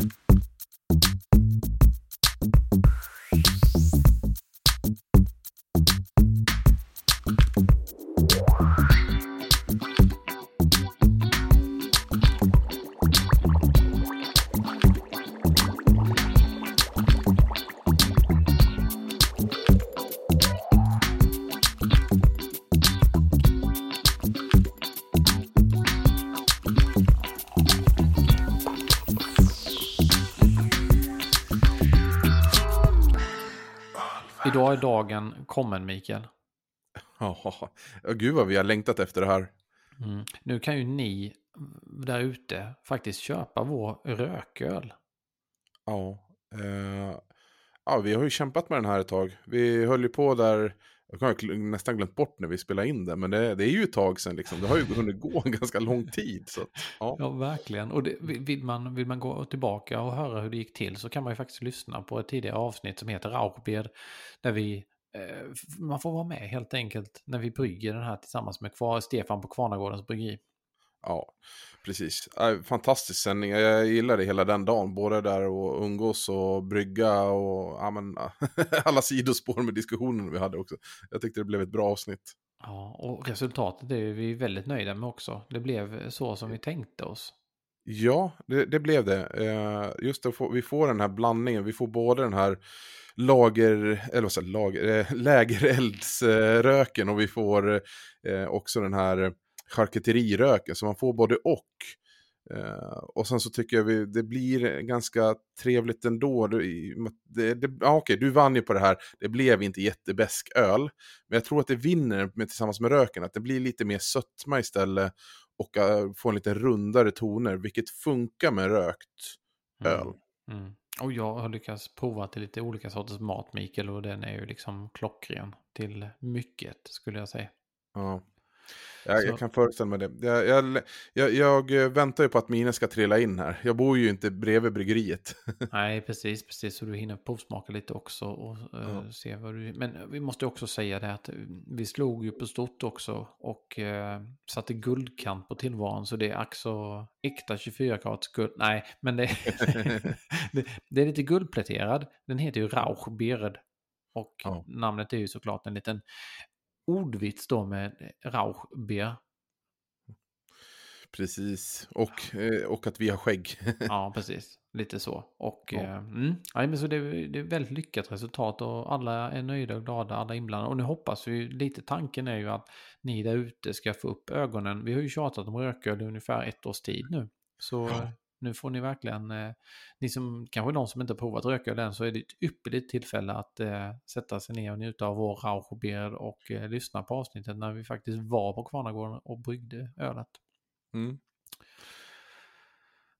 you Idag är dagen kommen, Mikael. Ja, gud vad vi har längtat efter det här. Mm. Nu kan ju ni där ute faktiskt köpa vår rököl. Ja, eh, ja, vi har ju kämpat med den här ett tag. Vi höll ju på där, jag har nästan glömt bort när vi spelade in det, men det, det är ju ett tag sedan liksom. Det har ju hunnit gå en ganska lång tid. Så, ja. ja, verkligen. Och det, vill, man, vill man gå tillbaka och höra hur det gick till så kan man ju faktiskt lyssna på ett tidigare avsnitt som heter Rauchbier, där vi eh, man får vara med helt enkelt när vi brygger den här tillsammans med kvar, Stefan på Kvarnagårdens bryggeri. Ja, precis. Fantastisk sändning. Jag gillade hela den dagen. Både där och umgås och brygga och ja, men, alla sidospår med diskussionen vi hade också. Jag tyckte det blev ett bra avsnitt. Ja, och resultatet är vi väldigt nöjda med också. Det blev så som vi tänkte oss. Ja, det, det blev det. Eh, just det, vi får den här blandningen. Vi får både den här lager, eller vad säger lager, äh, lägereldsröken och vi får äh, också den här charkuteriröken. Så man får både och. Uh, och sen så tycker jag vi, det blir ganska trevligt ändå. Det, det, ja, okej, du vann ju på det här. Det blev inte jättebäsk öl. Men jag tror att det vinner med, tillsammans med röken. Att det blir lite mer sötma istället. Och uh, får en lite rundare toner. Vilket funkar med rökt mm. öl. Mm. Och jag har lyckats prova till lite olika sorters mat, Mikael. Och den är ju liksom klockren till mycket, skulle jag säga. Ja. Jag, jag, kan föreställa mig det. Jag, jag, jag, jag, väntar ju på att mina ska trilla in här. Jag bor ju inte bredvid bryggeriet. Nej, precis, precis. Så du hinner provsmaka lite också och uh, se vad du... Men vi måste också säga det att vi slog ju på stort också och uh, satte guldkant på tillvaron. Så det är också äkta 24 karats guld. Nej, men det, det, det, är lite guldpläterad. Den heter ju Rauchbered. Och ja. namnet är ju såklart en liten ordvits då med Rauchbier. Precis, och, eh, och att vi har skägg. ja, precis. Lite så. Och ja. Eh, mm, ja, men så det, det är väldigt lyckat resultat och alla är nöjda och glada, alla inblandade. Och nu hoppas vi, lite tanken är ju att ni där ute ska få upp ögonen. Vi har ju tjatat om rököl i ungefär ett års tid nu. Så ja. Nu får ni verkligen, eh, ni som kanske de som inte provat rököl än, så är det ett ypperligt tillfälle att eh, sätta sig ner och njuta av vår Rauchbier och eh, lyssna på avsnittet när vi faktiskt var på Kvarnagården och bryggde ölet. Mm.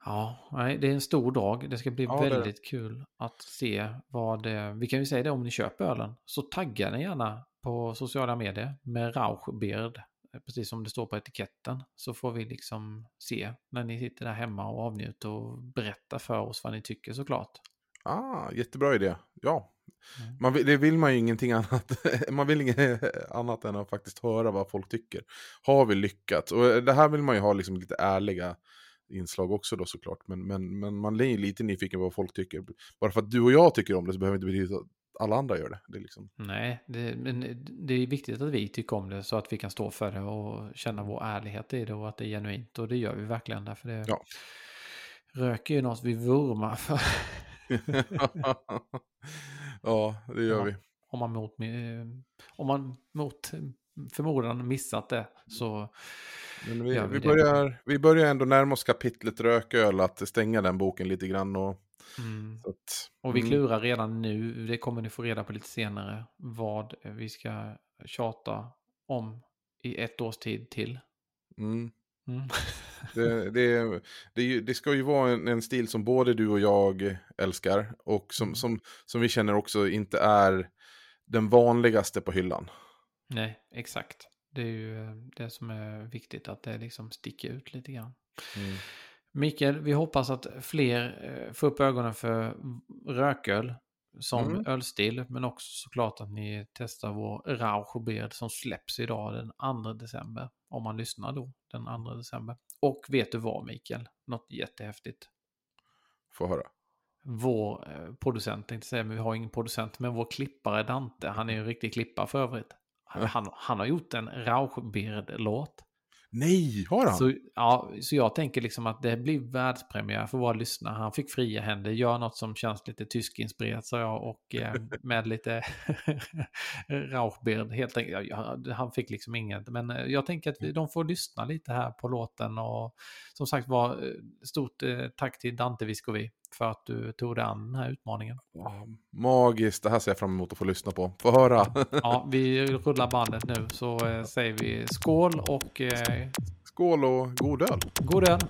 Ja, nej, det är en stor dag. Det ska bli ja, väldigt det. kul att se vad det... Vi kan ju säga det om ni köper ölen. Så tagga den gärna på sociala medier med Rauchbeard Eh, precis som det står på etiketten, så får vi liksom se när ni sitter där hemma och avnjuter och berätta för oss vad ni tycker såklart. Ah, jättebra idé. Ja, mm. man det vill man ju ingenting annat. man vill inget annat än att faktiskt höra vad folk tycker. Har vi lyckats? Och det här vill man ju ha liksom lite ärliga inslag också då såklart. Men, men, men man är ju lite nyfiken på vad folk tycker. Bara för att du och jag tycker om det så behöver det inte betyda alla andra gör det. det är liksom... Nej, det, men det är viktigt att vi tycker om det så att vi kan stå för det och känna vår ärlighet i det och att det är genuint. Och det gör vi verkligen därför det ja. röker ju något vi vurmar för. ja, det gör ja, vi. Om man mot, om man mot förmodan missat det så men vi, vi, vi börjar, vi börjar ändå närma oss kapitlet rököl, att stänga den boken lite grann och Mm. Att, och vi mm. klurar redan nu, det kommer ni få reda på lite senare, vad vi ska tjata om i ett års tid till. Mm. Mm. det, det, det, det, ska ju vara en, en, stil som både du och jag älskar och som, mm. som, som vi känner också inte är den vanligaste på hyllan. Nej, exakt. Det är ju eh, det som är viktigt, att det liksom sticker ut lite grann. Mm. Mikael, vi hoppas att fler eh, får upp ögonen för rököl som mm. ölstil, men också såklart att ni testar vår Rauchbeer som släpps idag den 2 december, om man lyssnar då den 2 december. Och vet du vad Mikael? Något jättehäftigt. Få höra. Vår eh, producent, inte säga, men vi har ingen producent, men vår klippare Dante, han är ju en riktig klippare för övrigt. Han, han, han har gjort en Rauschbeard-låt. Nej, har han? Så, ja, så jag tänker liksom att det blir världspremiär för våra lyssnare. Han fick fria händer, gör något som känns lite tyskinspirerat sa jag och eh, med lite Rauchbeard helt enkelt. Han fick liksom inget, men eh, jag tänker att vi, de får lyssna lite här på låten och som sagt var eh, stort eh, tack till Dante Viscovi för att du tog dig an den här utmaningen. Ja, magiskt, det här ser jag fram emot att få lyssna på. Få höra. Ja, vi rullar bandet nu så eh, säger vi skål och eh, Skål och god öl. god öl.